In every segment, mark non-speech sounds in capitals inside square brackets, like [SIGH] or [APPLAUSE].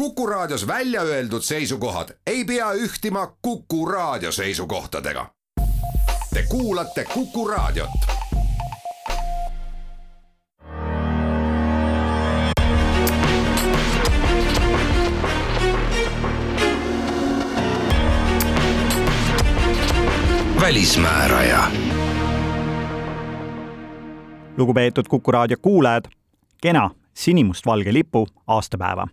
Kuku Raadios välja öeldud seisukohad ei pea ühtima Kuku Raadio seisukohtadega. Te kuulate Kuku Raadiot. välismääraja. lugupeetud Kuku raadio kuulajad, kena sinimustvalge lipu aastapäeva.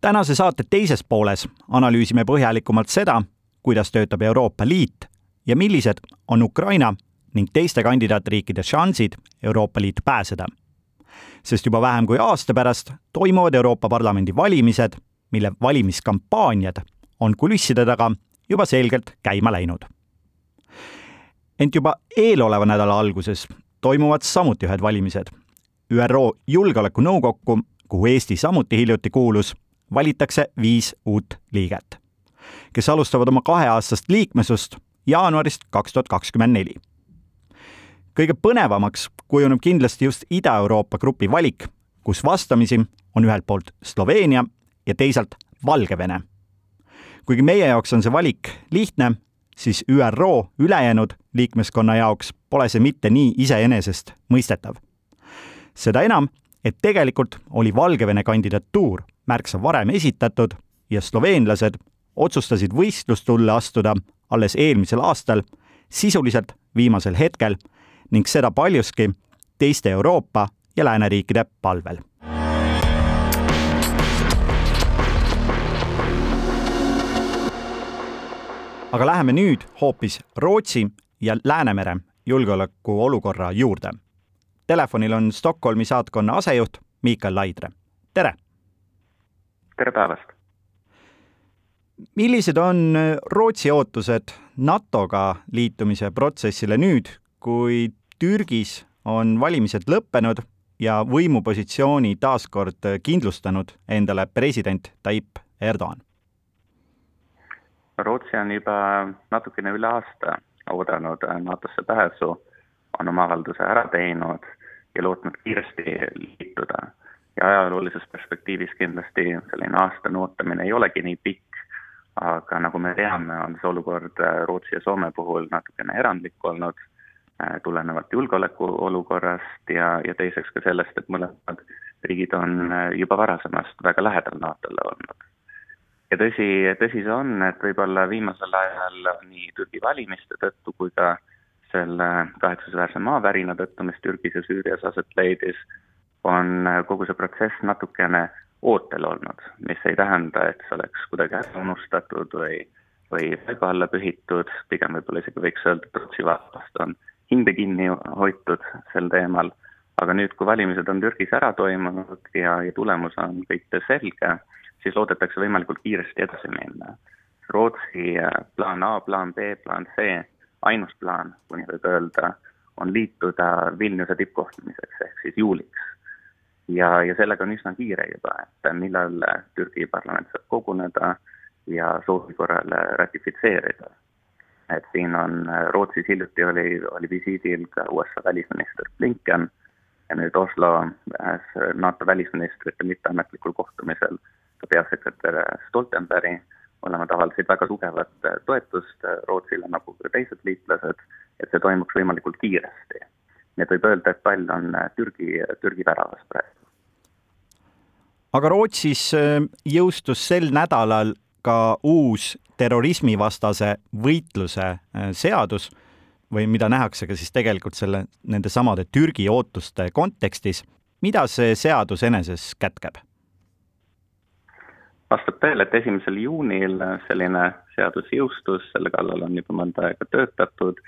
Tänase saate teises pooles analüüsime põhjalikumalt seda, kuidas töötab Euroopa Liit ja millised on Ukraina ning teiste kandidaatriikide šansid Euroopa Liitu pääseda. sest juba vähem kui aasta pärast toimuvad Euroopa Parlamendi valimised, mille valimiskampaaniad on kulisside taga juba selgelt käima läinud. ent juba eeloleva nädala alguses toimuvad samuti ühed valimised. ÜRO Julgeolekunõukokku, kuhu Eesti samuti hiljuti kuulus, valitakse viis uut liiget, kes alustavad oma kaheaastast liikmesust jaanuarist kaks tuhat kakskümmend neli. kõige põnevamaks kujuneb kindlasti just Ida-Euroopa grupi valik, kus vastamisi on ühelt poolt Sloveenia ja teisalt Valgevene. kuigi meie jaoks on see valik lihtne, siis ÜRO ülejäänud liikmeskonna jaoks pole see mitte nii iseenesestmõistetav. seda enam, et tegelikult oli Valgevene kandidatuur märksa varem esitatud ja sloveenlased otsustasid võistlustulle astuda alles eelmisel aastal, sisuliselt viimasel hetkel ning seda paljuski teiste Euroopa ja lääneriikide palvel aga läheme nüüd hoopis Rootsi ja Läänemere julgeolekuolukorra juurde. Telefonil on Stockholmi saatkonna asejuht Miikael Laidre, tere! Tere päevast! millised on Rootsi ootused NATO-ga liitumise protsessile nüüd, kui Türgis on valimised lõppenud ja võimupositsiooni taas kord kindlustanud endale president Tayyip Erdoğan? Rootsi on juba natukene üle aasta oodanud NATO-sse pääsu, on oma avalduse ära teinud ja lootnud kiiresti liituda. Ja ajaloolises perspektiivis kindlasti selline aastane ootamine ei olegi nii pikk, aga nagu me teame, on see olukord Rootsi ja Soome puhul natukene erandlik olnud, tulenevalt julgeolekuolukorrast ja, ja teiseks ka sellest, et mõlemad riigid on juba varasemast väga lähedal NATO-le olnud. Ja tõsi, tõsi see on, et võib-olla viimasel ajal nii Türgi valimiste tõttu kui ka selle kahetsusväärse maavärina tõttu, mis Türgis ja Süürias aset leidis, on kogu see protsess natukene ootel olnud, mis ei tähenda, et see oleks kuidagi ära unustatud või, või paiga alla pühitud, pigem võib-olla isegi võiks öelda, et Rootsi vastast on hinde kinni hoitud sel teemal, aga nüüd, kui valimised on Türgis ära toimunud ja, ja tulemus on kõik selge, siis loodetakse võimalikult kiiresti edasi minna. Rootsi äh, plaan A, plaan B, plaan C, ainus plaan, kui nii võib öelda, on liituda Vilniuse tippkohtumiseks ehk siis juuliks. Ja, ja sellega on üsna kiire juba, et millal Türgi parlament saab koguneda ja soovi korral ratifitseerida. et siin on, Rootsis hiljuti oli, oli visiidil ka USA välisminister Blinken ja nüüd Oslo NATO välisministrite mitteametlikul kohtumisel ka peasekretär Stoltenberg, mõlemad avaldasid väga tugevat toetust Rootsile, nagu ka teised liitlased, et see toimuks võimalikult kiiresti. Nii et võib öelda, et pall on Türgi, Türgi väravas praegu. aga Rootsis äh, jõustus sel nädalal ka uus terrorismivastase võitluse äh, seadus või mida nähakse ka siis tegelikult selle, nende samade Türgi ootuste kontekstis. mida see seadus eneses kätkeb? vastab tõele, et esimesel juunil selline seadus jõustus, selle kallal on juba mõnda aega töötatud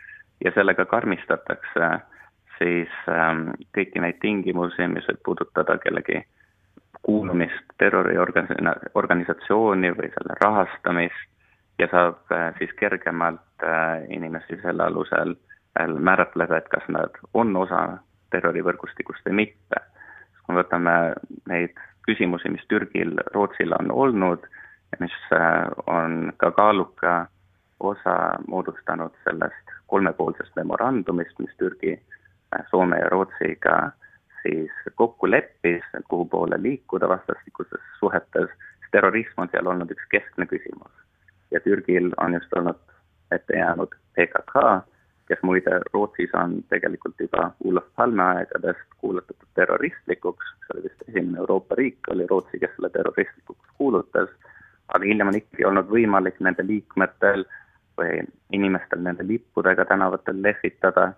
ja sellega karmistatakse siis ähm, kõiki neid tingimusi, mis võib puudutada kellegi kuulumist terroriorganisatsiooni või selle rahastamist ja saab äh, siis kergemalt äh, inimesi selle alusel äh, määratleda, et kas nad on osa terrorivõrgustikust või mitte. kui me võtame neid küsimusi, mis Türgil Rootsile on olnud mis äh, on ka kaaluka osa moodustanud sellest kolmepoolsest memorandumist, mis Türgi, äh, Soome ja Rootsiga siis kokku leppis, kuhu poole liikuda vastastikustes suhetes, terrorism on seal olnud üks keskne küsimus. ja Türgil on just olnud ette jäänud PKK, kes muide Rootsis on tegelikult juba Olof Palme aegadest kuulutatud terroristlikuks, see oli vist esimene Euroopa riik, oli Rootsi, kes selle terroristlikuks kuulutas, aga hiljem on ikkagi olnud võimalik nende liikmetel või inimestel nende lippudega tänavatel lehvitada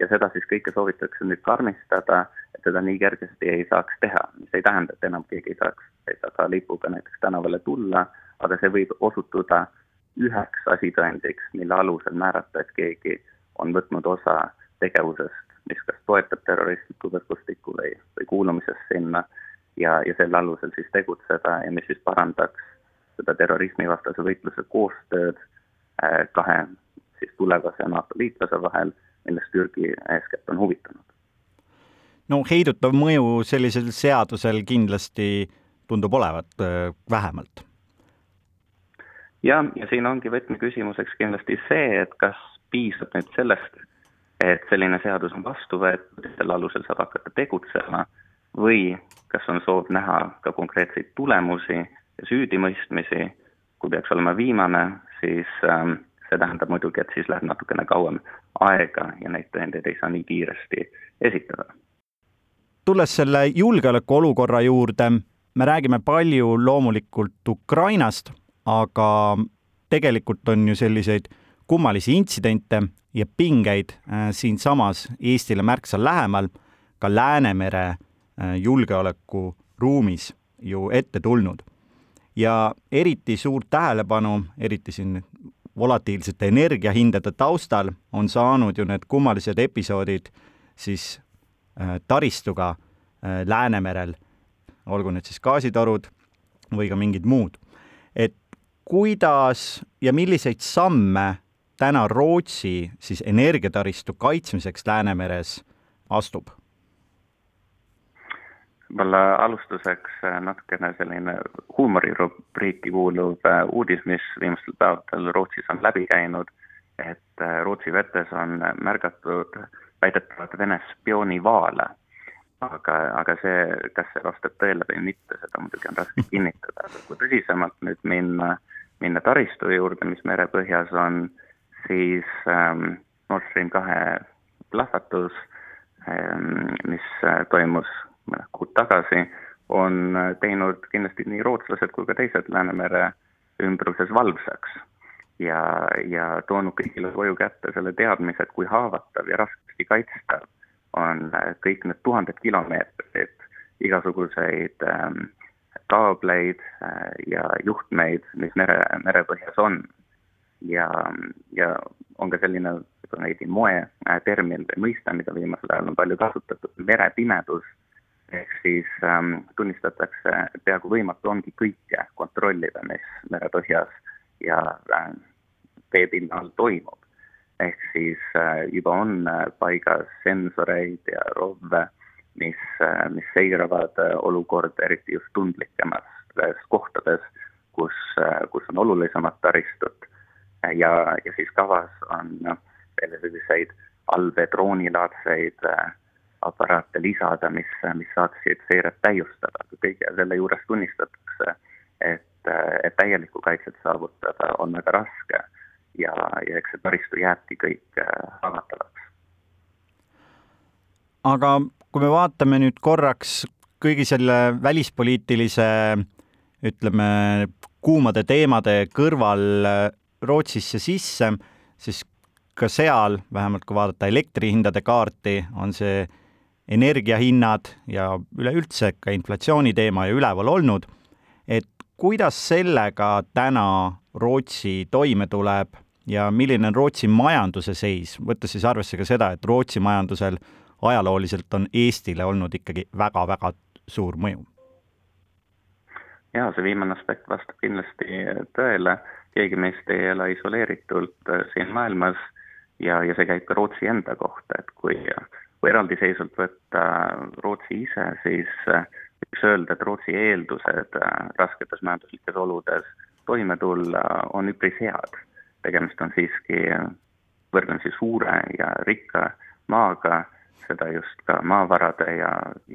ja seda siis kõike soovitakse nüüd karmistada, et seda nii kergesti ei saaks teha, mis ei tähenda, et enam keegi ei saaks PKK lipuga näiteks tänavale tulla, aga see võib osutuda üheks asitõendiks, mille alusel määrata, et keegi on võtnud osa tegevusest, mis kas toetab terroristlikku võrgustikku või, või kuulumisest sinna ja, ja selle alusel siis tegutseda ja mis siis parandaks seda terrorismivastase võitluse koostööd äh, kahe siis tulevase NATO liitlase vahel millest Türgi eeskätt on huvitunud. no heidutav mõju sellisel seadusel kindlasti tundub olevat äh, vähemalt. ja, ja siin ongi võtmeküsimuseks kindlasti see, et kas piisab nüüd sellest, et selline seadus on vastu võetud, selle alusel saab hakata tegutsema, või kas on soov näha ka konkreetseid tulemusi ja süüdimõistmisi, kui peaks olema viimane, siis ähm, see tähendab muidugi, et siis läheb natukene kauem aega ja neid tõendeid ei saa nii kiiresti esitada. tulles selle julgeolekuolukorra juurde, me räägime palju loomulikult Ukrainast, aga tegelikult on ju selliseid kummalisi intsidente ja pingeid äh, siinsamas Eestile märksa lähemal, ka Läänemere äh, julgeolekuruumis ju ette tulnud. ja eriti suurt tähelepanu, eriti siin volatiilsete energiahindade taustal on saanud ju need kummalised episoodid siis äh, taristuga äh, Läänemerel, olgu need siis gaasitorud või ka mingid muud. et kuidas ja milliseid samme täna Rootsi siis energiataristu kaitsmiseks Läänemeres astub? Võib-olla alustuseks äh, natukene selline huumorirubriiki kuuluv äh, uudis, mis viimastel päevadel Rootsis on läbi käinud, et äh, Rootsi vetes on märgatud väidetavalt Vene spioonivaale. aga, aga see, kas see vastab tõele või mitte, seda muidugi on raske [LAUGHS] kinnitada, aga kui tõsisemalt nüüd minna, minna taristu juurde, mis merepõhjas on, siis ähm, Nord Stream kahe plahvatus ähm,, mis toimus mõned kuud tagasi, on teinud kindlasti nii rootslased kui ka teised Läänemere ümbruses valvsaks. ja, ja toonud kõigile koju kätte selle teadmise, et kui haavatav ja raskesti kaitstav on kõik need tuhanded kilomeetrid igasuguseid ähm, kaableid äh, ja juhtmeid, mis mere, merepõhjas on. ja, ja on ka selline veidi moe äh, või mõiste, mida viimasel ajal on palju kasutatud, merepimedus ehk siis ähm, tunnistatakse, peaaegu võimatu ongi kõike kontrollida, mis merepõhjas ja äh, veepinna all toimub. ehk siis äh, juba on äh, paigas sensoreid ja rovve, mis äh,, mis seiravad äh, olukorda eriti just tundlikemas kohtades, kus äh,, kus on olulisemat taristut ja, ja siis kavas on noh, veel selliseid allveedroonilaadseid äh, aparaate lisada, mis, mis saaksid seiret täiustada, kõige selle juures tunnistatakse, et, et täielikku kaitset saavutada on väga raske ja, ja eks see taristu jääbki kõik äh, haavatavaks. aga kui me vaatame nüüd korraks kõigi selle välispoliitilise ütleme, kuumade teemade kõrval Rootsisse sisse, siis ka seal, vähemalt kui vaadata elektrihindade kaarti, on see energiahinnad ja üleüldse ka inflatsiooni teema ju üleval olnud, et kuidas sellega täna Rootsi toime tuleb ja milline on Rootsi majanduse seis, võttes siis arvesse ka seda, et Rootsi majandusel ajalooliselt on Eestile olnud ikkagi väga-väga suur mõju? jaa, see viimane aspekt vastab kindlasti tõele, keegi meist ei ela isoleeritult äh, siin maailmas ja, ja see käib ka Rootsi enda kohta, et kui kui eraldiseisvalt võtta Rootsi ise, siis äh, võiks öelda, et Rootsi eeldused äh, rasketes majanduslikes oludes toime tulla on üpris head. tegemist on siiski võrdlemisi suure ja rikka maaga, seda just ka maavarade ja,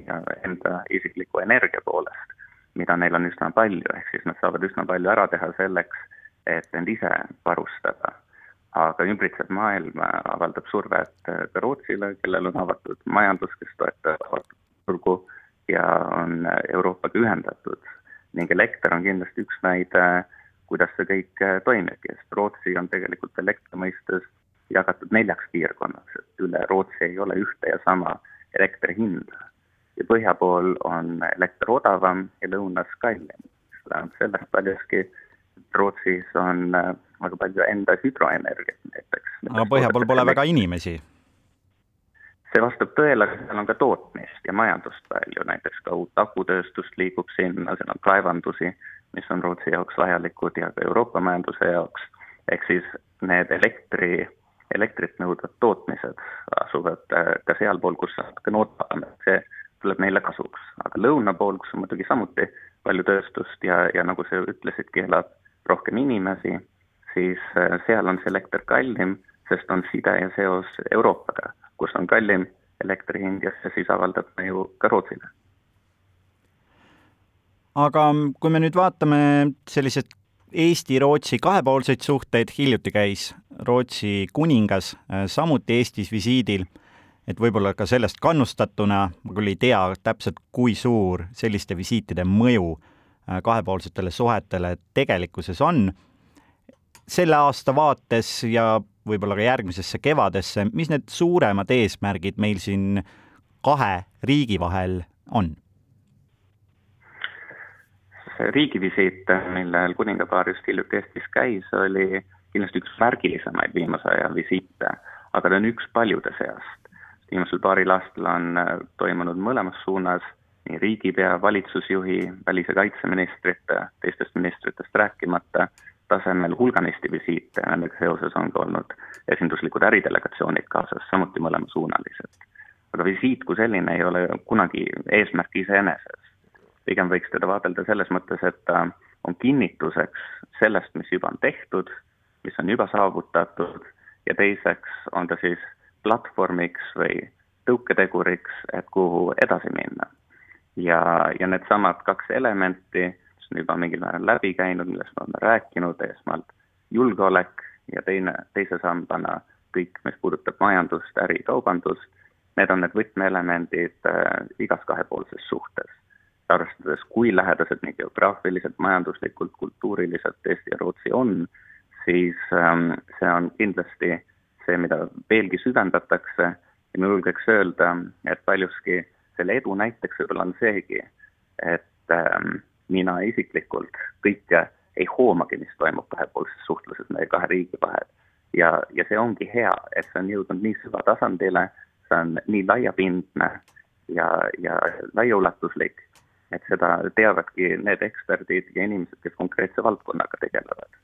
ja enda isikliku energia poolest, mida neil on üsna palju, ehk siis nad saavad üsna palju ära teha selleks, et end ise varustada. Aga ümbritsev maailm avaldab survet ka Rootsile, kellel on avatud majandus, kes toetab avatud turgu ja on Euroopaga ühendatud ning elekter on kindlasti üks näide, kuidas see kõik toimibki, sest Rootsi on tegelikult elektri mõistes jagatud neljaks piirkonnaks, et üle Rootsi ei ole ühte ja sama elektri hinda. ja põhja pool on elekter odavam ja lõunas kallim. see tähendab sellest paljuski, et Rootsis on väga palju enda hüdroenergiat näiteks. aga põhja pool pole väga inimesi see vastab tõele, aga seal on ka tootmist ja majandust palju, näiteks ka uut akutööstust liigub sinna, seal on kaevandusi, mis on Rootsi jaoks vajalikud ja ka Euroopa majanduse jaoks, ehk siis need elektri, elektrit nõudvad tootmised asuvad äh, ka sealpool, kus natuke odavam, see tuleb neile kasuks. aga lõuna pool, kus on muidugi samuti palju tööstust ja, ja nagu sa ütlesidki, elab rohkem inimesi, siis äh, seal on see elekter kallim, sest on side ja seos Euroopaga kus on kallim elektri hind ja see siis avaldab mõju ka Rootsile. aga kui me nüüd vaatame sellised Eesti-Rootsi kahepoolseid suhteid, hiljuti käis Rootsi kuningas äh, samuti Eestis visiidil, et võib-olla ka sellest kannustatuna, ma küll ei tea täpselt, kui suur selliste visiitide mõju äh, kahepoolsetele suhetele tegelikkuses on. Selle aasta vaates ja võib-olla ka järgmisesse kevadesse, mis need suuremad eesmärgid meil siin kahe riigi vahel on? riigivisiit, millel kuningapaar just hiljuti Eestis käis, oli kindlasti üks märgilisemaid viimase aja visiite, aga ta on üks paljude seast. viimasel paaril aastal on toimunud mõlemas suunas nii riigipea, valitsusjuhi, välis- ja kaitseministrite, teistest ministritest rääkimata tasemel hulganisti visiite, nendega seoses on ka olnud esinduslikud äridelegatsioonid kaasas, samuti mõlemasuunalised. aga visiit kui selline ei ole kunagi eesmärk iseeneses. pigem võiks teda vaadelda selles mõttes, et ta on kinnituseks sellest, mis juba on tehtud, mis on juba saavutatud ja teiseks on ta siis platvormiks või tõuketeguriks, et kuhu edasi minna. ja, ja needsamad kaks elementi on juba mingil määral läbi käinud, millest me oleme rääkinud, esmalt julgeolek ja teine, teise sambana kõik, mis puudutab majandust, äri, kaubandust, need on need võtmeelemendid äh, igas kahepoolses suhtes. arvestades, kui lähedased nii geograafiliselt, majanduslikult, kultuuriliselt Eesti ja Rootsi on, siis ähm, see on kindlasti see, mida veelgi süvendatakse ja ma julgeks öelda, et paljuski selle edu näiteks võib-olla on seegi, et ähm, mina isiklikult kõike ei hoomagi, mis toimub kahepoolses suhtluses meie kahe riigi vahel. ja, ja see ongi hea, et see on jõudnud nii süvatasandile, see on nii laiapindne ja, ja laiaulatuslik, et seda teavadki need eksperdid ja inimesed, kes konkreetse valdkonnaga tegelevad.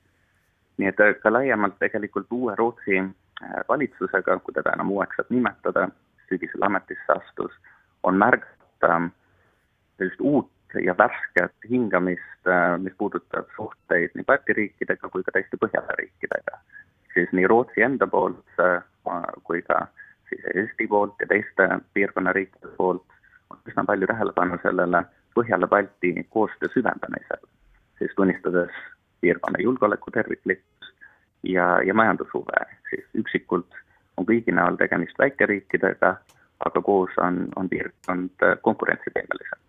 nii et ka laiemalt tegelikult uue Rootsi äh, valitsusega, kui teda enam uueks saab nimetada, sügisel ametisse astus, on märgata sellist uut ja värsket hingamist, äh, mis puudutab suhteid nii Balti riikidega kui ka teiste Põhjala riikidega. siis nii Rootsi enda poolt äh, kui ka siis Eesti poolt ja teiste piirkonna riikide poolt on üsna palju tähelepanu sellele Põhjala-Balti koostöö süvendamisel, siis tunnistades piirkonna julgeoleku terviklikkust ja, ja majandushuve, siis üksikult on kõigi näol tegemist väikeriikidega, aga koos on, on piirkond konkurentsivõimelisem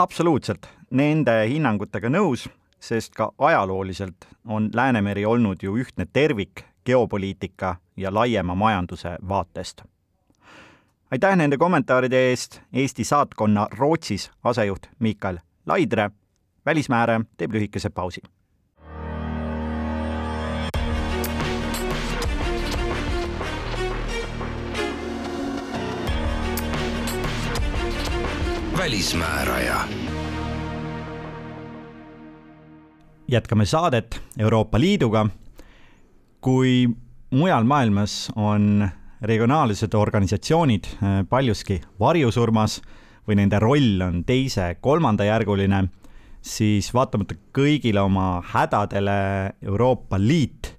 absoluutselt nende hinnangutega nõus, sest ka ajalooliselt on Läänemeri olnud ju ühtne tervik geopoliitika ja laiema majanduse vaatest. aitäh nende kommentaaride eest, Eesti saatkonna Rootsis asejuht Miikael Laidre. välismääre teeb lühikese pausi välismääraja. jätkame saadet Euroopa Liiduga. kui mujal maailmas on regionaalsed organisatsioonid äh, paljuski varjusurmas või nende roll on teise-kolmandajärguline, siis vaatamata kõigile oma hädadele Euroopa Liit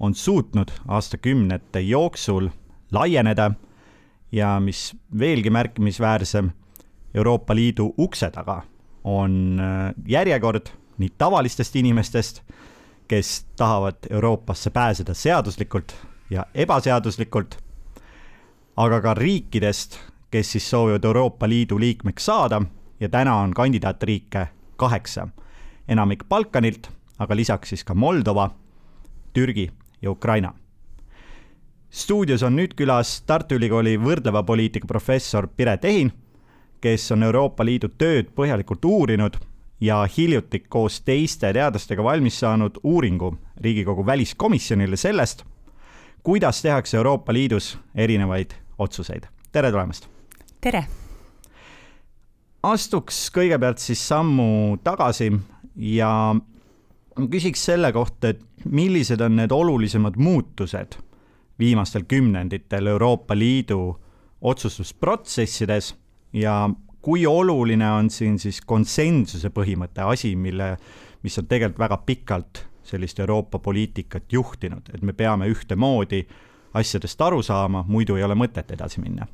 on suutnud aastakümnete jooksul laieneda ja mis veelgi märkimisväärsem, Euroopa Liidu ukse taga on äh, järjekord nii tavalistest inimestest, kes tahavad Euroopasse pääseda seaduslikult ja ebaseaduslikult, aga ka riikidest, kes siis soovivad Euroopa Liidu liikmeks saada ja täna on kandidaatriike kaheksa. enamik Balkanilt, aga lisaks siis ka Moldova, Türgi ja Ukraina. stuudios on nüüd külas Tartu Ülikooli võrdleva poliitika professor Piret Ehin, kes on Euroopa Liidu tööd põhjalikult uurinud ja hiljuti koos teiste teadlastega valmis saanud uuringu Riigikogu väliskomisjonile sellest, kuidas tehakse Euroopa Liidus erinevaid otsuseid. tere tulemast! tere! astuks kõigepealt siis sammu tagasi ja küsiks selle kohta, et millised on need olulisemad muutused viimastel kümnenditel Euroopa Liidu otsustusprotsessides ja kui oluline on siin siis konsensuse põhimõte, asi, mille, mis on tegelikult väga pikalt sellist Euroopa poliitikat juhtinud, et me peame ühtemoodi asjadest aru saama, muidu ei ole mõtet edasi minna.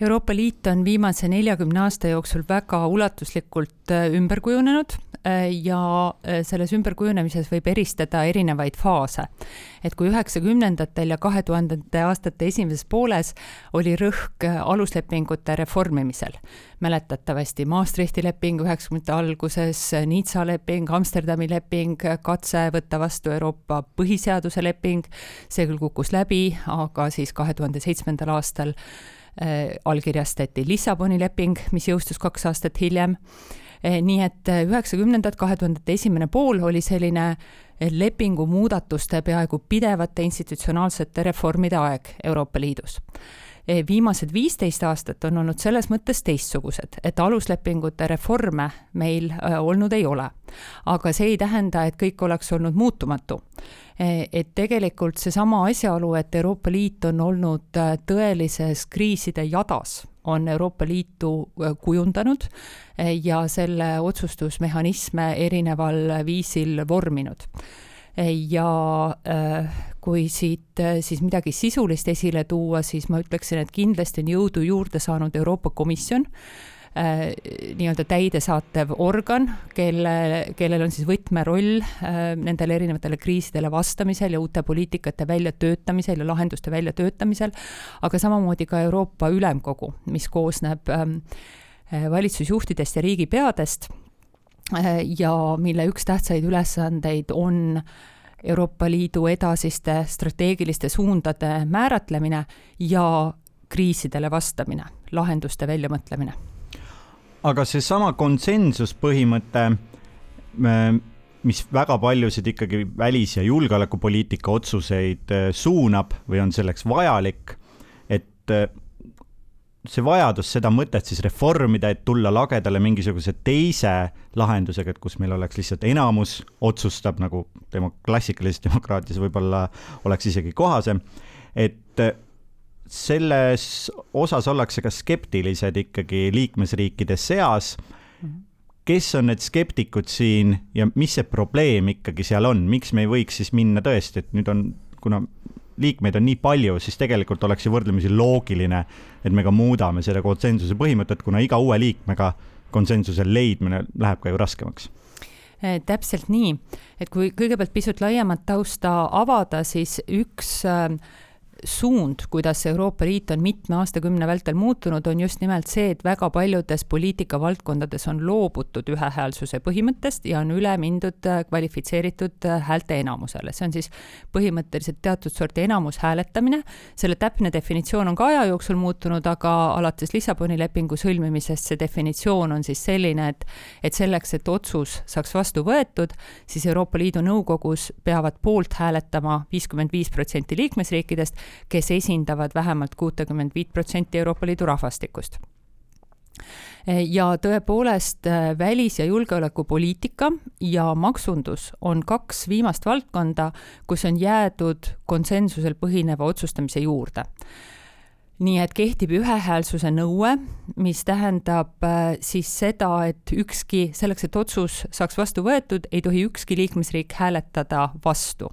Euroopa Liit on viimase neljakümne aasta jooksul väga ulatuslikult äh, ümber kujunenud ja äh, selles ümberkujunemises võib eristada erinevaid faase. et kui üheksakümnendatel ja kahe tuhandete aastate esimeses pooles oli rõhk aluslepingute reformimisel, mäletatavasti Maastrichti leping üheksakümnendate alguses, Nizza leping, Amsterdami leping, katse võtta vastu Euroopa põhiseaduse leping, see küll kukkus läbi, aga siis kahe tuhande seitsmendal aastal Äh, allkirjastati Lissaboni leping, mis jõustus kaks aastat hiljem. Äh, nii et äh, üheksakümnendad, kahe tuhandete esimene pool oli selline lepingu muudatuste peaaegu pidevate institutsionaalsete reformide aeg Euroopa Liidus viimased viisteist aastat on olnud selles mõttes teistsugused, et aluslepingute reforme meil olnud ei ole. aga see ei tähenda, et kõik oleks olnud muutumatu Eh, et tegelikult seesama asjaolu, et Euroopa Liit on olnud tõelises kriiside jadas, on Euroopa Liitu äh, kujundanud eh, ja selle otsustusmehhanisme erineval viisil vorminud. Eh, ja äh, kui siit siis midagi sisulist esile tuua, siis ma ütleksin, et kindlasti on jõudu juurde saanud Euroopa Komisjon Äh, nii-öelda täidesaatev organ, kelle, kellel on siis võtmeroll äh, nendele erinevatele kriisidele vastamisel ja uute poliitikate väljatöötamisel ja lahenduste väljatöötamisel, aga samamoodi ka Euroopa Ülemkogu, mis koosneb ähm, äh, valitsusjuhtidest ja riigipeadest ja mille üks tähtsaid ülesandeid on Euroopa Liidu edasiste strateegiliste suundade määratlemine ja kriisidele vastamine, lahenduste väljamõtlemine aga seesama konsensuspõhimõte, mis väga paljusid ikkagi välis- ja julgeolekupoliitika otsuseid äh, suunab või on selleks vajalik, et äh, see vajadus seda mõtet siis reformida, et tulla lagedale mingisuguse teise lahendusega, et kus meil oleks lihtsalt enamus otsustab, nagu demo-, klassikalises demokraatias võib-olla oleks isegi kohasem, et äh, selles osas ollakse ka skeptilised ikkagi liikmesriikide seas. kes on need skeptikud siin ja mis see probleem ikkagi seal on, miks me ei võiks siis minna tõesti, et nüüd on, kuna liikmeid on nii palju, siis tegelikult oleks ju võrdlemisi loogiline, et me ka muudame selle konsensuse põhimõtet, kuna iga uue liikmega konsensuse leidmine läheb ka ju raskemaks. Eh, täpselt nii, et kui kõigepealt pisut laiemat tausta avada, siis üks äh, suund, kuidas Euroopa Liit on mitme aastakümne vältel muutunud, on just nimelt see, et väga paljudes poliitikavaldkondades on loobutud ühehäälsuse põhimõttest ja on üle mindud äh, kvalifitseeritud äh, häälteenamusele. see on siis põhimõtteliselt teatud sorti enamushääletamine, selle täpne definitsioon on ka aja jooksul muutunud, aga alates Lissaboni lepingu sõlmimisest see definitsioon on siis selline, et et selleks, et otsus saaks vastu võetud, siis Euroopa Liidu Nõukogus peavad poolt hääletama viiskümmend viis protsenti liikmesriikidest kes esindavad vähemalt kuutekümmet viit protsenti Euroopa Liidu rahvastikust ja tõepoolest välis- ja julgeolekupoliitika ja maksundus on kaks viimast valdkonda, kus on jäädud konsensusel põhineva otsustamise juurde. nii et kehtib ühehäälsuse nõue, mis tähendab äh, siis seda, et ükski, selleks, et otsus saaks vastu võetud, ei tohi ükski liikmesriik hääletada vastu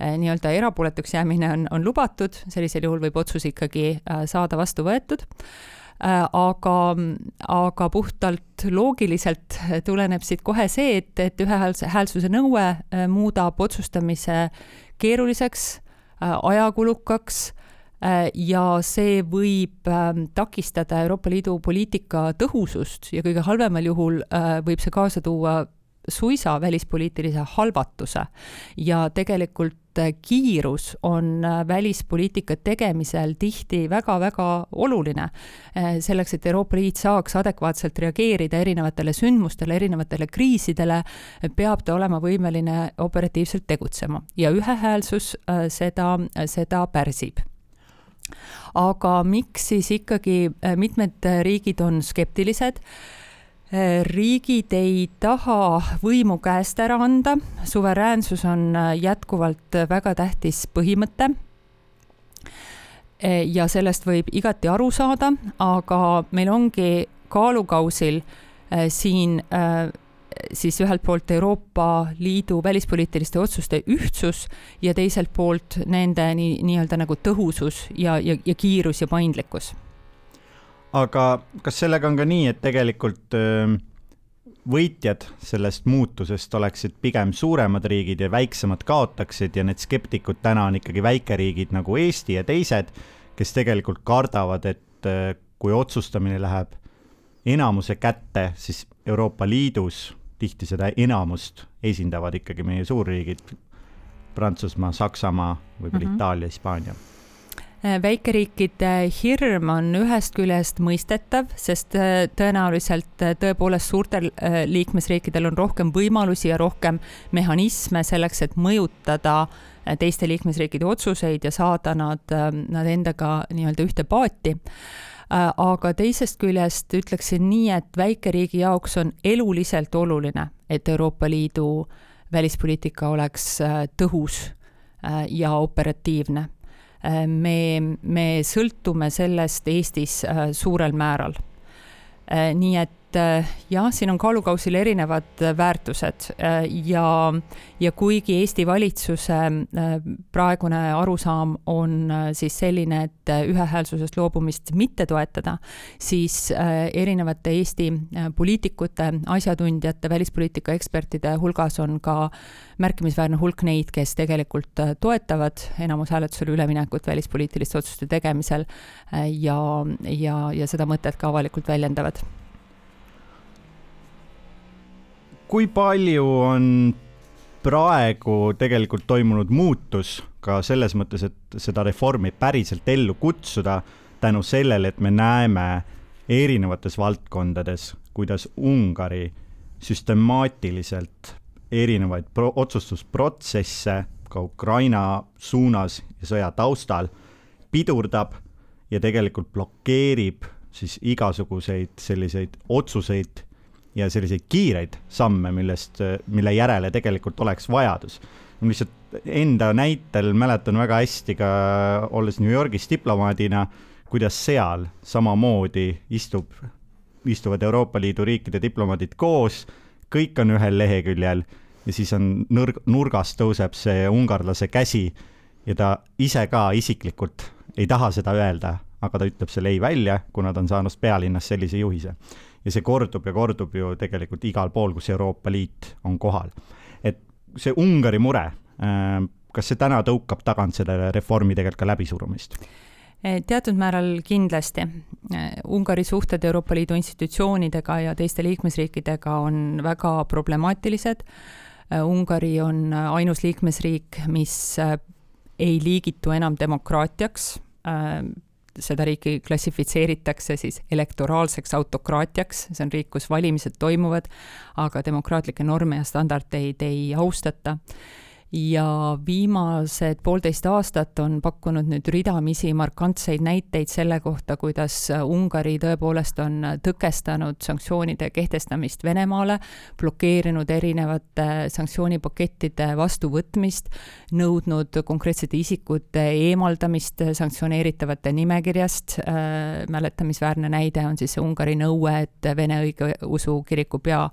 nii-öelda erapooletuks jäämine on, on lubatud, sellisel juhul võib otsus ikkagi saada vastu võetud. Aga, aga puhtalt loogiliselt tuleneb siit kohe see, et, et ühehäälsuse nõue muudab otsustamise keeruliseks, ajakulukaks Äh, ja see võib ähm, takistada Euroopa Liidu poliitika tõhusust ja kõige halvemal juhul äh, võib see kaasa tuua suisa välispoliitilise halvatuse. Ja tegelikult äh, kiirus on välispoliitika tegemisel tihti väga-väga oluline. selleks, et Euroopa Liit saaks adekvaatselt reageerida erinevatele sündmustele, erinevatele kriisidele, peab ta olema võimeline operatiivselt tegutsema ja ühehäälsus seda, seda pärsib aga miks siis ikkagi äh, mitmed riigid on skeptilised? Äh, riigid ei taha võimu käest ära anda, suveräänsus on äh, jätkuvalt väga tähtis põhimõte. ja sellest võib igati aru saada, aga meil ongi kaalukausil siin siis ühelt poolt Euroopa Liidu välispoliitiliste otsuste ühtsus ja teiselt poolt nende nii, nii-öelda nagu tõhusus ja, ja, ja kiirus ja paindlikkus. Aga kas sellega on ka nii, et tegelikult võitjad sellest muutusest oleksid pigem suuremad riigid ja väiksemad kaotaksid ja need skeptikud täna on ikkagi väikeriigid nagu Eesti ja teised, kes tegelikult kardavad, et kui otsustamine läheb enamuse kätte, siis Euroopa Liidus tihti seda enamust esindavad ikkagi meie suurriigid, Prantsusmaa, Saksamaa, võib-olla mm -hmm. Itaalia, Hispaania väikeriikide hirm on ühest küljest mõistetav, sest äh, tõenäoliselt äh, tõepoolest suurtel liikmesriikidel on rohkem võimalusi ja rohkem mehhanisme selleks, et mõjutada teiste liikmesriikide otsuseid ja saada nad, nad endaga nii-öelda ühte paati Äh, aga teisest küljest ütleksin nii, et väikeriigi jaoks on eluliselt oluline, et Euroopa Liidu välispoliitika oleks äh, tõhus äh, ja operatiivne. Me, me sõltume sellest Eestis suurel määral. nii et et äh, jah, siin on kaalukausil erinevad äh, väärtused äh, ja, ja kuigi Eesti valitsuse praegune arusaam on siis selline, et ühehäälsusest loobumist mitte toetada, siis erinevate Eesti poliitikute, asjatundjate, välispoliitika ekspertide hulgas on ka märkimisväärne hulk neid, kes tegelikult toetavad enamushääletusele üleminekut välispoliitiliste otsuste tegemisel ja, ja, ja seda mõtet ka avalikult väljendavad kui palju on praegu tegelikult toimunud muutus ka selles mõttes, et seda reformi päriselt ellu kutsuda tänu sellele, et me näeme erinevates valdkondades, kuidas Ungari süstemaatiliselt erinevaid pro-, otsustusprotsesse ka Ukraina suunas ja sõja taustal pidurdab ja tegelikult blokeerib siis igasuguseid selliseid otsuseid ja selliseid kiireid samme, millest, mille järele tegelikult oleks vajadus. lihtsalt enda näitel mäletan väga hästi ka, olles New Yorgis diplomaadina, kuidas seal samamoodi istub, istuvad Euroopa Liidu riikide diplomaadid koos, kõik on ühel leheküljel ja siis on nõrg, nurgas tõuseb see ungarlase käsi ja ta ise ka isiklikult ei taha seda öelda, aga ta ütleb selle ei välja, kuna ta on saanud pealinnas sellise juhise ja see kordub ja kordub ju tegelikult igal pool, kus Euroopa Liit on kohal. et see Ungari mure, äh, kas see täna tõukab tagant selle reformi tegelikult ka läbisurumist? Eh, teatud määral kindlasti. Eh, Ungari suhted Euroopa Liidu institutsioonidega ja teiste liikmesriikidega on väga problemaatilised. Eh, Ungari on ainus liikmesriik, mis ei liigitu enam demokraatiaks seda riiki klassifitseeritakse siis elektoraalseks autokraatiaks, see on riik, kus valimised toimuvad, aga demokraatlikke norme ja standardeid ei austata ja viimased poolteist aastat on pakkunud nüüd ridamisi markantseid näiteid selle kohta, kuidas Ungari tõepoolest on tõkestanud sanktsioonide kehtestamist Venemaale, blokeerinud erinevate sanktsioonipakettide vastuvõtmist, nõudnud konkreetsete isikute eemaldamist sanktsioneeritavate nimekirjast. Äh,, mäletamisväärne näide on siis see Ungari nõue, et Vene õigeusu kiriku pea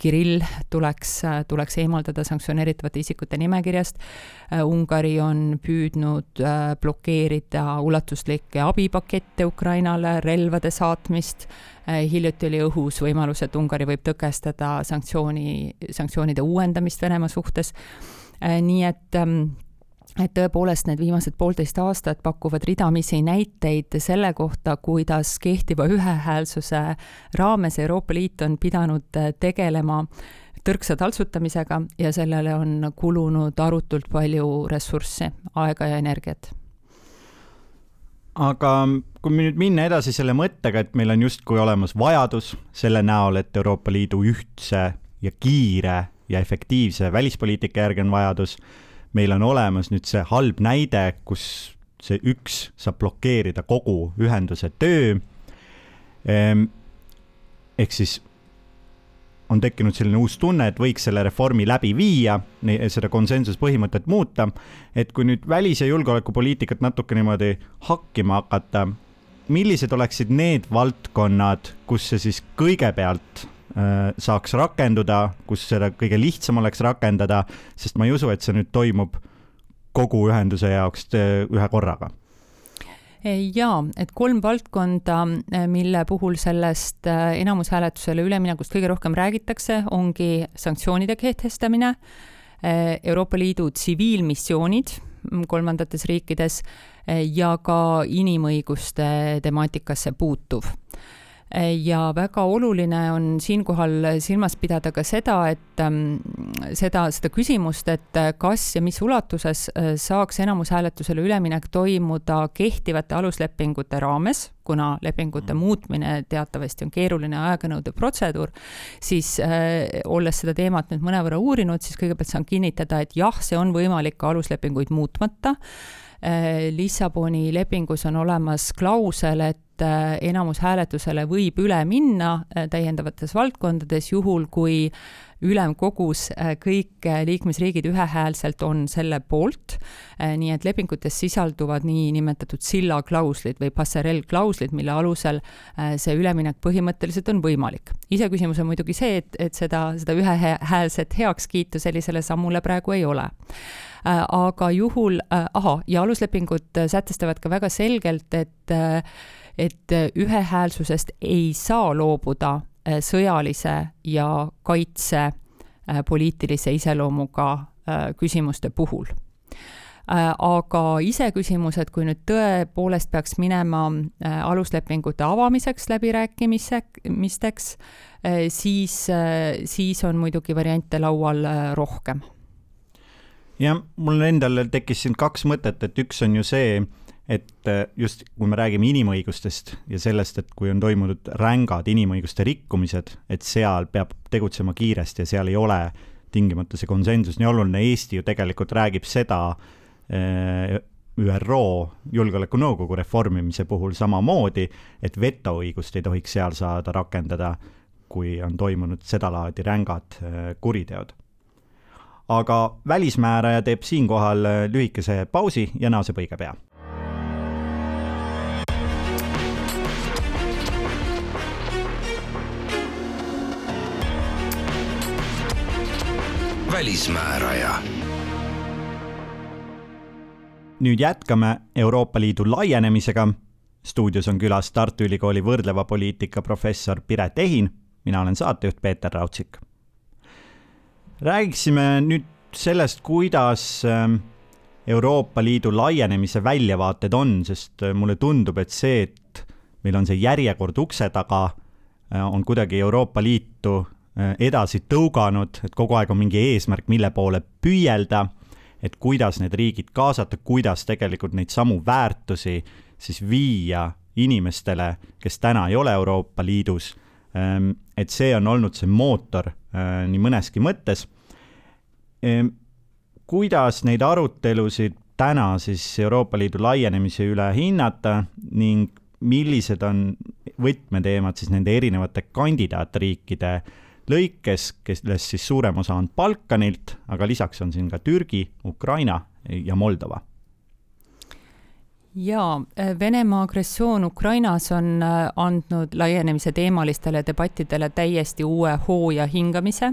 Kirill tuleks, tuleks eemaldada sanktsioneeritavate isikute nimekirjast. Ungari on püüdnud blokeerida ulatuslikke abipakette Ukrainale, relvade saatmist. hiljuti oli õhus võimalus, et Ungari võib tõkestada sanktsiooni, sanktsioonide uuendamist Venemaa suhtes. nii et ähm, et tõepoolest need viimased poolteist aastat pakuvad ridamisi näiteid selle kohta, kuidas kehtiva ühehäälsuse raames Euroopa Liit on pidanud tegelema tõrksa taltsutamisega ja sellele on kulunud arutult palju ressurssi, aega ja energiat. aga kui nüüd minna edasi selle mõttega, et meil on justkui olemas vajadus selle näol, et Euroopa Liidu ühtse ja kiire ja efektiivse välispoliitika järgi on vajadus meil on olemas nüüd see halb näide, kus see üks saab blokeerida kogu ühenduse töö. Ehm, ehk siis on tekkinud selline uus tunne, et võiks selle reformi läbi viia, seda konsensuspõhimõtet muuta. et kui nüüd välis- ja julgeolekupoliitikat natuke niimoodi hakkima hakata, millised oleksid need valdkonnad, kus see siis kõigepealt saaks rakenduda, kus seda kõige lihtsam oleks rakendada, sest ma ei usu, et see nüüd toimub kogu ühenduse jaoks äh, ühe korraga. Jaa, et kolm valdkonda, äh, mille puhul sellest enamushääletusele üleminekust kõige rohkem räägitakse, ongi sanktsioonide kehtestamine, Euroopa Liidu tsiviilmissioonid mm, kolmandates riikides ja ka inimõiguste temaatikasse puutuv ja väga oluline on siinkohal silmas pidada ka seda, et ähm, seda, seda küsimust, et kas ja mis ulatuses äh, saaks enamushääletusele üleminek toimuda kehtivate aluslepingute raames, kuna lepingute mm. muutmine teatavasti on keeruline aeganõudev protseduur, siis äh, olles seda teemat nüüd mõnevõrra uurinud, siis kõigepealt saan kinnitada, et jah, see on võimalik ka aluslepinguid muutmata äh, Lissaboni lepingus on olemas klausel, et et äh, enamushääletusele võib üle minna äh, täiendavates valdkondades, juhul kui ülemkogus äh, kõik liikmesriigid ühehäälselt on selle poolt, nii et lepingutes sisalduvad niinimetatud sillaklauslid või passerellklauslid, mille alusel see üleminek põhimõtteliselt on võimalik. iseküsimus on muidugi see, et, et seda, seda ühehäälset heakskiitu sellisele sammule praegu ei ole aga juhul, ahah, ja aluslepingud sätestavad ka väga selgelt, et et äh, ühehäälsusest ei saa loobuda äh, sõjalise ja kaitse äh, poliitilise iseloomuga küsimuste puhul aga iseküsimus, et kui nüüd tõepoolest peaks minema aluslepingute avamiseks läbirääkimisteks, siis, siis on muidugi variante laual rohkem. jah, mul endal tekkis siin kaks mõtet, et üks on ju see, et äh, just, kui me räägime inimõigustest ja sellest, et kui on toimunud rängad inimõiguste rikkumised, et seal peab tegutsema kiiresti ja seal ei ole tingimata see konsensus nii oluline, Eesti ju tegelikult räägib seda äh, ÜRO Julgeolekunõukogu reformimise puhul samamoodi, et vetoõigust ei tohiks seal saada rakendada, kui on toimunud sedalaadi rängad äh, kuriteod. aga välismääraja teeb siinkohal lühikese pausi ja naaseb õige pea välismääraja. nüüd jätkame Euroopa Liidu laienemisega. stuudios on külas Tartu Ülikooli võrdleva poliitika professor Piret Ehin, mina olen saatejuht Peeter Raudsik. räägiksime nüüd sellest, kuidas ähm, Euroopa Liidu laienemise väljavaated on, sest äh, mulle tundub, et see, et meil on see järjekord ukse taga, äh, on kuidagi Euroopa Liitu edasi tõuganud, et kogu aeg on mingi eesmärk, mille poole püüelda, et kuidas need riigid kaasata, kuidas tegelikult neid samu väärtusi siis viia inimestele, kes täna ei ole Euroopa Liidus. Ähm, et see on olnud see mootor äh, nii mõneski mõttes. Kuidas neid arutelusid täna siis Euroopa Liidu laienemise üle hinnata ning millised on võtmeteemad siis nende erinevate kandidaatriikide äh, lõikes, kellest siis suurem osa on Balkanilt, aga lisaks on siin ka Türgi, Ukraina ja Moldova jaa, Venemaa agressioon Ukrainas on andnud laienemise teemalistele debattidele täiesti uue hoo ja hingamise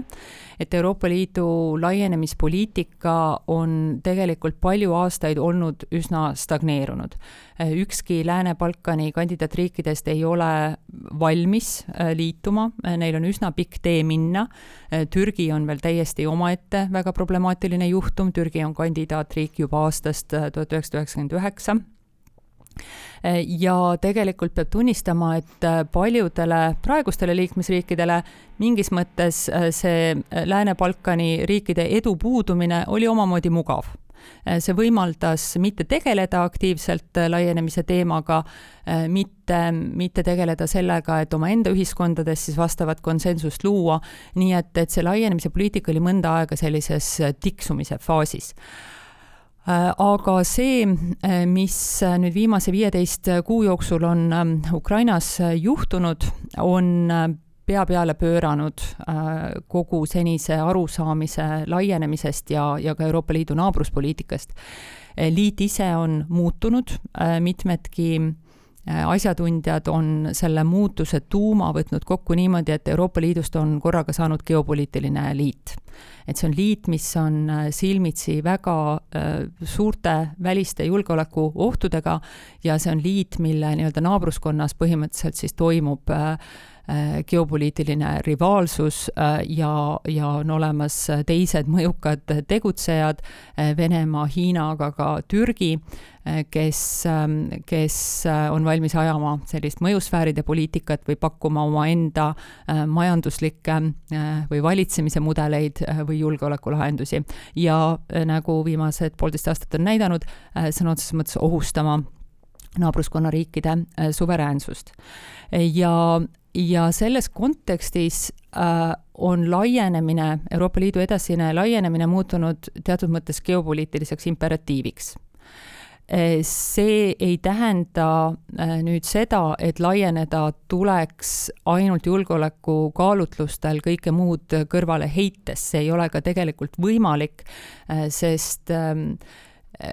et Euroopa Liidu laienemispoliitika on tegelikult palju aastaid olnud üsna stagneerunud. ükski Lääne-Balkani kandidaatriikidest ei ole valmis äh, liituma, neil on üsna pikk tee minna. Äh, Türgi on veel täiesti omaette väga problemaatiline juhtum, Türgi on kandidaatriik juba aastast äh, tuhat üheksasada üheksakümmend üheksa ja tegelikult peab tunnistama, et äh, paljudele praegustele liikmesriikidele mingis mõttes äh, see äh, Lääne-Balkani riikide edu puudumine oli omamoodi mugav. See võimaldas mitte tegeleda aktiivselt laienemise teemaga, mitte, mitte tegeleda sellega, et omaenda ühiskondades siis vastavat konsensust luua, nii et, et see laienemise poliitika oli mõnda aega sellises tiksumise faasis aga see, äh, mis äh, nüüd viimase viieteist kuu jooksul on ähm, Ukrainas juhtunud, on pea peale pööranud kogu senise arusaamise laienemisest ja, ja ka Euroopa Liidu naabruspoliitikast. liit ise on muutunud, mitmedki asjatundjad on selle muutuse tuuma võtnud kokku niimoodi, et Euroopa Liidust on korraga saanud geopoliitiline liit. Et see on liit, mis on äh, silmitsi väga äh, suurte väliste julgeolekuohtudega ja see on liit, mille nii-öelda naabruskonnas põhimõtteliselt siis toimub äh, geopoliitiline rivaalsus ja, ja on olemas teised mõjukad tegutsejad, Venemaa, Hiina, aga ka Türgi, kes, ähm, kes on valmis ajama sellist mõjusfääride poliitikat või pakkuma omaenda majanduslikke või valitsemise mudeleid või julgeolekulahendusi. ja äh, nagu viimased poolteist aastat on näidanud, äh, sõna otseses mõttes ohustama naabruskonna riikide äh, suveräänsust. ja, ja selles kontekstis äh, on laienemine, Euroopa Liidu edasine laienemine muutunud teatud mõttes geopoliitiliseks imperatiiviks Eh, see ei tähenda nüüd seda, et laieneda tuleks ainult julgeolekukaalutlustel kõike muud kõrvale heites, see ei ole ka tegelikult võimalik, sest ehm,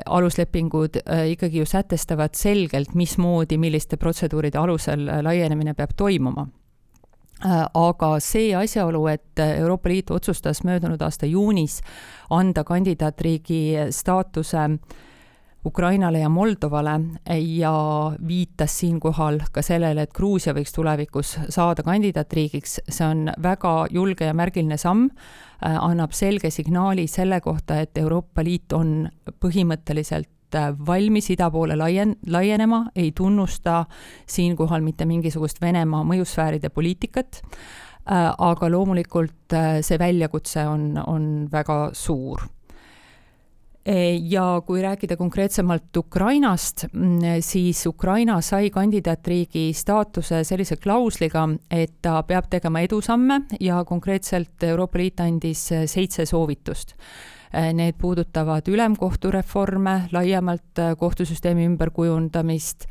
aluslepingud ikkagi ju sätestavad selgelt, mismoodi, milliste protseduuride alusel laienemine peab toimuma. Aga see asjaolu, et Euroopa Liit otsustas möödunud aasta juunis anda kandidaatriigi staatuse äh, Ukrainale ja Moldovale ja viitas siinkohal ka sellele, et Gruusia võiks tulevikus saada kandidaatriigiks, see on väga julge ja märgiline samm, äh, annab selge signaali selle kohta, et Euroopa Liit on põhimõtteliselt äh, valmis ida poole laien-, laienema, ei tunnusta siinkohal mitte mingisugust Venemaa mõjusfääride poliitikat, äh, aga loomulikult see väljakutse on, on väga suur ja kui rääkida konkreetsemalt Ukrainast, mm, siis Ukraina sai kandidaatriigi staatuse sellise klausliga, et ta peab tegema edusamme ja konkreetselt Euroopa Liit andis seitse soovitust. Need puudutavad ülemkohtu reforme, laiemalt kohtusüsteemi ümberkujundamist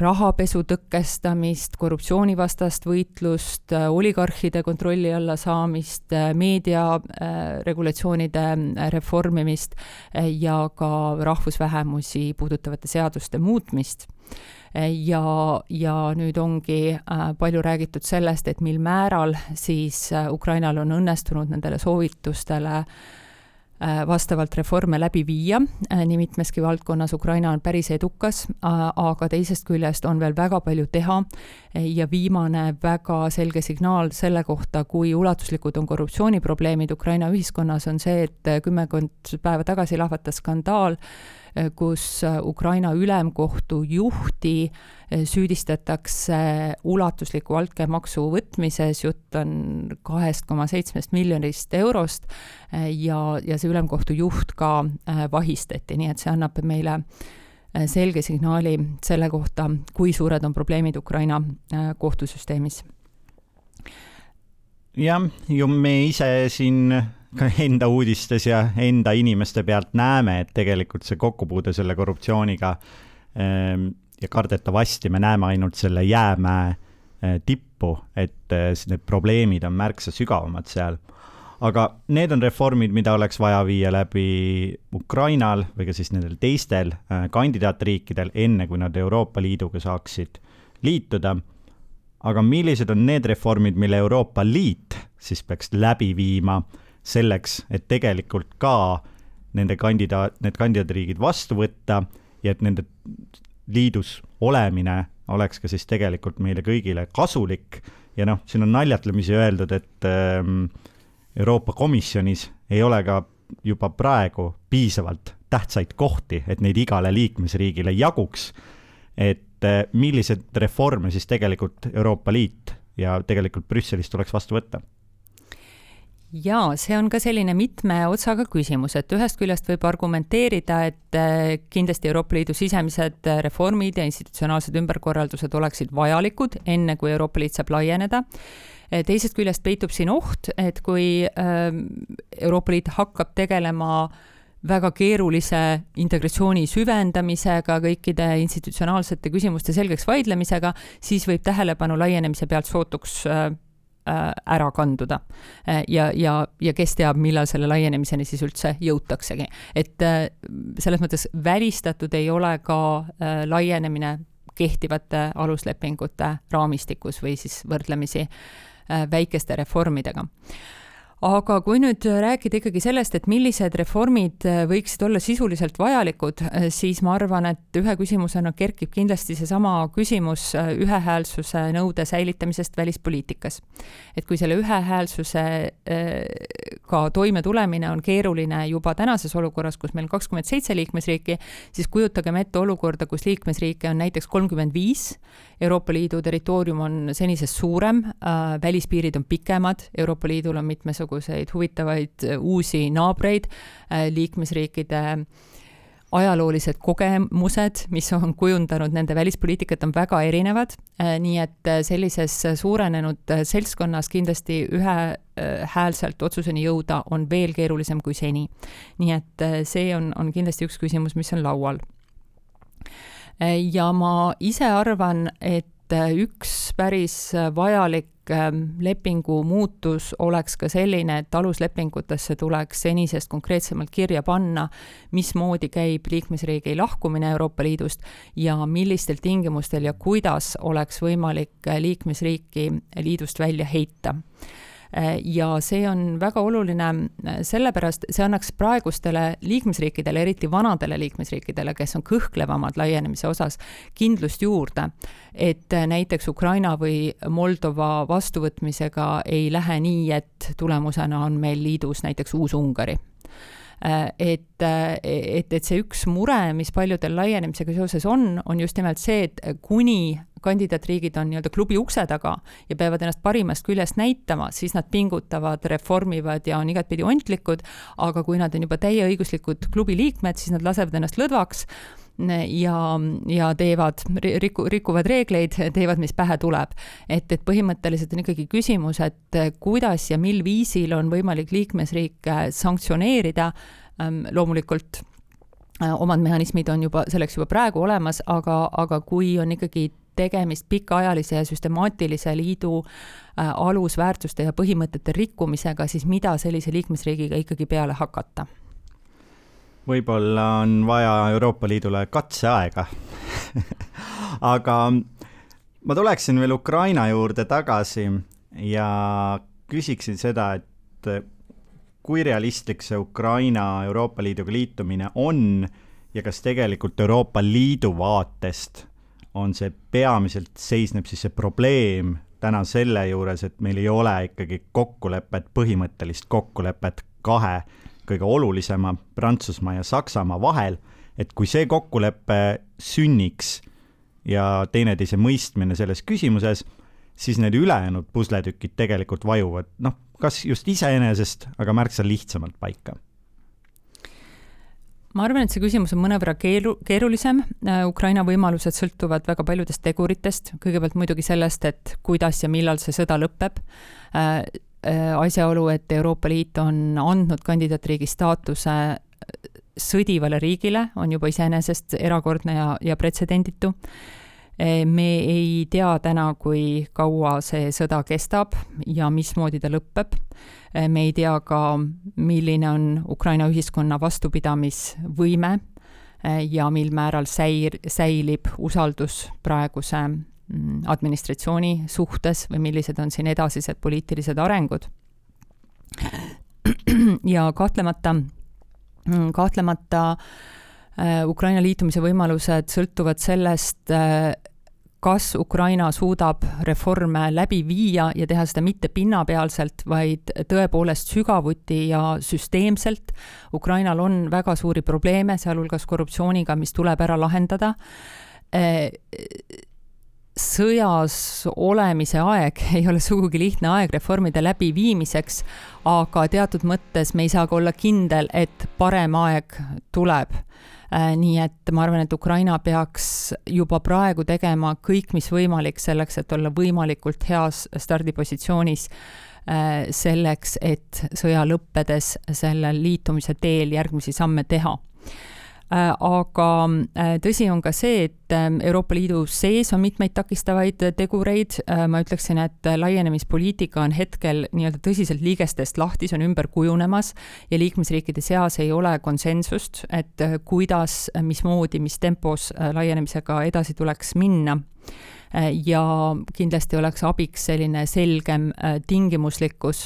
rahapesu tõkestamist, korruptsioonivastast võitlust, äh, oligarhide kontrolli alla saamist, äh, meediaregulatsioonide reformimist ja ka rahvusvähemusi puudutavate seaduste muutmist. Ja, ja nüüd ongi palju räägitud sellest, et mil määral siis Ukrainal on õnnestunud nendele soovitustele äh, Äh, vastavalt reforme läbi viia, äh, nii mitmeski valdkonnas. Ukraina on päris edukas, aga teisest küljest on veel väga palju teha ja viimane väga selge signaal selle kohta, kui ulatuslikud on korruptsiooniprobleemid Ukraina ühiskonnas, on see, et kümmekond päeva tagasi lahvatas skandaal, kus Ukraina ülemkohtu juhti süüdistatakse ulatusliku altkäemaksu võtmises, jutt on kahest koma seitsmest miljonist eurost ja, ja see ülemkohtu juht ka vahistati, nii et see annab meile äh, selge signaali selle kohta, kui suured on probleemid Ukraina äh, kohtusüsteemis. jah, ju me ise siin ka enda uudistes ja enda inimeste pealt näeme, et tegelikult see kokkupuude selle korruptsiooniga ähm, ja kardetavasti me näeme ainult selle jäämäe äh, tippu, et äh, need probleemid on märksa sügavamad seal. Aga need on reformid, mida oleks vaja viia läbi Ukrainal või ka siis nendel teistel äh, kandidaatriikidel, enne kui nad Euroopa Liiduga saaksid liituda. aga millised on need reformid, mille Euroopa Liit siis peaks läbi viima selleks, et tegelikult ka nende kandidaat, need kandidaatriigid vastu võtta ja et nende liidus olemine oleks ka siis tegelikult meile kõigile kasulik ja noh, siin on naljatlemisi öeldud, et ähm, Euroopa Komisjonis ei ole ka juba praegu piisavalt tähtsaid kohti, et neid igale liikmesriigile jaguks, et äh, milliseid reforme siis tegelikult Euroopa Liit ja tegelikult Brüsselis tuleks vastu võtta jaa, see on ka selline mitme otsaga küsimus, et ühest küljest võib argumenteerida, et äh, kindlasti Euroopa Liidu sisemised reformid ja institutsionaalsed ümberkorraldused oleksid vajalikud, enne kui Euroopa Liit saab laieneda. Äh, teisest küljest peitub siin oht, et kui ähm, Euroopa Liit hakkab tegelema väga keerulise integratsiooni süvendamisega, kõikide institutsionaalsete küsimuste selgeks vaidlemisega, siis võib tähelepanu laienemise pealt sootuks Äh, ära kanduda. Äh, ja, ja, ja kes teab, millal selle laienemiseni siis üldse jõutaksegi. et äh, selles mõttes välistatud ei ole ka laienemine kehtivate aluslepingute raamistikus või siis võrdlemisi väikeste reformidega aga kui nüüd rääkida ikkagi sellest, et millised reformid äh, võiksid olla sisuliselt vajalikud, äh, siis ma arvan, et ühe küsimusena kerkib kindlasti seesama küsimus äh, ühehäälsuse nõude säilitamisest välispoliitikas. et kui selle ühehäälsusega toimetulemine on keeruline juba tänases olukorras, kus meil on kakskümmend seitse liikmesriiki, siis kujutagem ette olukorda, kus liikmesriike on näiteks kolmkümmend viis, Euroopa Liidu territoorium on senisest suurem, välispiirid on pikemad, Euroopa Liidul on mitmesugused mitmesuguseid huvitavaid äh, uusi naabreid, äh, liikmesriikide ajaloolised kogemused, mis on kujundanud nende välispoliitikat, on väga erinevad, äh, nii et sellises suurenenud seltskonnas kindlasti ühehäälselt otsuseni jõuda on veel keerulisem kui seni. nii et see on, on kindlasti üks küsimus, mis on laual. ja ma ise arvan, et üks päris vajalik Ähm, lepingu muutus oleks ka selline, et aluslepingutesse tuleks senisest konkreetsemalt kirja panna, mismoodi käib liikmesriigi lahkumine Euroopa Liidust ja millistel tingimustel ja kuidas oleks võimalik liikmesriiki liidust välja heita. Äh, ja see on väga oluline äh, sellepärast, see annaks praegustele liikmesriikidele, eriti vanadele liikmesriikidele, kes on kõhklevamad laienemise osas, kindlust juurde, et äh, näiteks Ukraina või Moldova vastuvõtmisega ei lähe nii, et tulemusena on meil liidus näiteks Uus-Ungari et, et, et see üks mure, mis paljudel laienemisega seoses on, on just nimelt see, et kuni kandidaatriigid on nii-öelda klubi ukse taga ja peavad ennast parimast küljest näitama, siis nad pingutavad, reformivad ja on igatpidi ontlikud, aga kui nad on juba täieõiguslikud klubi liikmed, siis nad lasevad ennast lõdvaks ja, ja teevad, riku, rikuvad reegleid, teevad, mis pähe tuleb. et, et põhimõtteliselt on ikkagi küsimus, et kuidas ja mil viisil on võimalik liikmesriike sanktsioneerida, loomulikult äh, omad mehhanismid on juba selleks juba praegu olemas, aga, aga kui on ikkagi tegemist pikaajalise ja süstemaatilise liidu äh, alusväärtuste ja põhimõtete rikkumisega, siis mida sellise liikmesriigiga ikkagi peale hakata? Võib-olla on vaja Euroopa Liidule katseaega. [LAUGHS] Aga ma tuleksin veel Ukraina juurde tagasi ja küsiksin seda, et kui realistlik see Ukraina Euroopa Liiduga liitumine on ja kas tegelikult Euroopa Liidu vaatest on see peamiselt, seisneb siis see probleem täna selle juures, et meil ei ole ikkagi kokkulepet, põhimõttelist kokkulepet kahe kõige olulisema, Prantsusmaa ja Saksamaa vahel, et kui see kokkulepe sünniks ja teineteise mõistmine selles küsimuses, siis need ülejäänud pusletükid tegelikult vajuvad, noh, kas just iseenesest, aga märksa lihtsamalt paika. Ma arvan, et see küsimus on mõnevõrra keeru-, keerulisem, äh, Ukraina võimalused sõltuvad väga paljudest teguritest, kõigepealt muidugi sellest, et kuidas ja millal see sõda lõpeb, äh, asjaolu, et Euroopa Liit on andnud kandidaatriigi staatuse sõdivale riigile, on juba iseenesest erakordne ja, ja pretsedenditu me ei tea täna, kui kaua see sõda kestab ja mismoodi ta lõpeb. me ei tea ka, milline on Ukraina ühiskonna vastupidamisvõime ja mil määral säir-, säilib usaldus praeguse administratsiooni suhtes või millised on siin edasised poliitilised arengud. ja kahtlemata, mm, kahtlemata äh, Ukraina liitumise võimalused sõltuvad sellest, äh, kas Ukraina suudab reforme läbi viia ja teha seda mitte pinnapealselt, vaid tõepoolest sügavuti ja süsteemselt. Ukrainal on väga suuri probleeme, sealhulgas korruptsiooniga, mis tuleb ära lahendada äh, sõjas olemise aeg [LAUGHS] ei ole sugugi lihtne aeg reformide läbiviimiseks, aga teatud mõttes me ei saa ka olla kindel, et parem aeg tuleb. Äh, nii et ma arvan, et Ukraina peaks juba praegu tegema kõik, mis võimalik selleks, et olla võimalikult heas stardipositsioonis äh, selleks, et sõja lõppedes sellel liitumise teel järgmisi samme teha aga äh, tõsi on ka see, et ähm, Euroopa Liidu sees on mitmeid takistavaid tegureid, äh, ma ütleksin, et laienemispoliitika on hetkel nii-öelda tõsiselt liigestest lahti, see on ümber kujunemas ja liikmesriikide seas ei ole konsensust, et kuidas, mismoodi, mis tempos laienemisega edasi tuleks minna. Ja kindlasti oleks abiks selline selgem tingimuslikkus,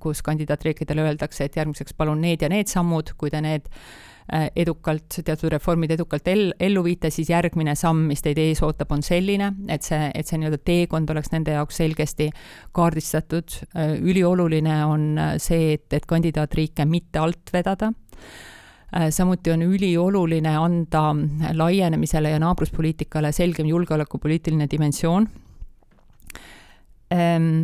kus kandidaatriikidele öeldakse, et järgmiseks palun need ja need sammud, kui te need Äh, edukalt, teatud reformid edukalt el-, ellu viite, siis järgmine samm, mis teid ees ootab, on selline, et see, et see nii-öelda teekond oleks nende jaoks selgesti kaardistatud. Äh, ülioluline on äh, see, et, et kandidaatriike mitte alt vedada samuti on ülioluline anda laienemisele ja naabruspoliitikale selgem julgeolekupoliitiline dimensioon ehm,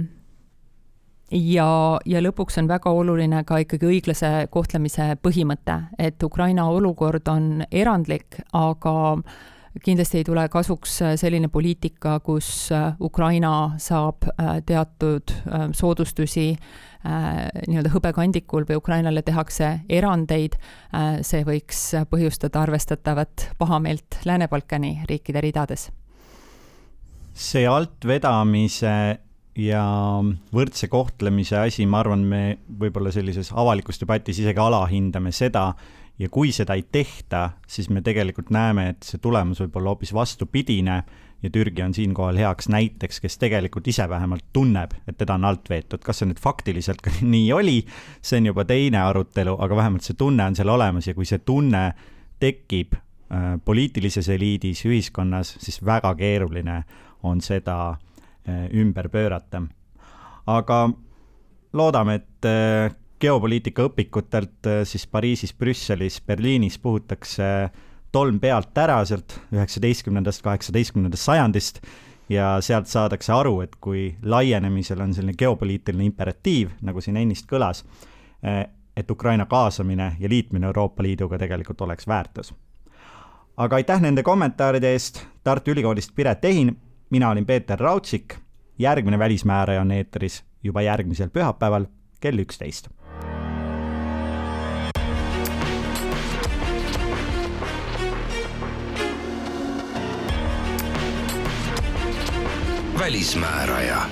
ja, ja lõpuks on väga oluline ka ikkagi õiglase kohtlemise põhimõte, et Ukraina olukord on erandlik, aga kindlasti ei tule kasuks selline poliitika, kus Ukraina saab äh, teatud äh, soodustusi äh, nii-öelda hõbekandikul või Ukrainale tehakse erandeid, see võiks põhjustada arvestatavat pahameelt Lääne-Balkani riikide ridades. see altvedamise ja võrdse kohtlemise asi, ma arvan, me võib-olla sellises avalikus debatis isegi alahindame seda ja kui seda ei tehta, siis me tegelikult näeme, et see tulemus võib olla hoopis vastupidine ja Türgi on siinkohal heaks näiteks, kes tegelikult ise vähemalt tunneb, et teda on alt veetud, kas see nüüd faktiliselt ka [LAUGHS] nii oli, see on juba teine arutelu, aga vähemalt see tunne on seal olemas ja kui see tunne tekib äh, poliitilises eliidis, ühiskonnas, siis väga keeruline on seda Eh, ümber pöörata. aga loodame, et eh, geopoliitika õpikutelt eh, siis Pariisis, Brüsselis, Berliinis puhutakse tolm pealt ära sealt üheksateistkümnendast, kaheksateistkümnendast sajandist ja sealt saadakse aru, et kui laienemisel on selline geopoliitiline imperatiiv, nagu siin ennist kõlas, et Ukraina kaasamine ja liitmine Euroopa Liiduga tegelikult oleks väärtus. aga aitäh nende kommentaaride eest, Tartu Ülikoolist Piret Ehin mina olin Peeter Raudsik, järgmine Välismääraja on eetris juba järgmisel pühapäeval kell üksteist. välismääraja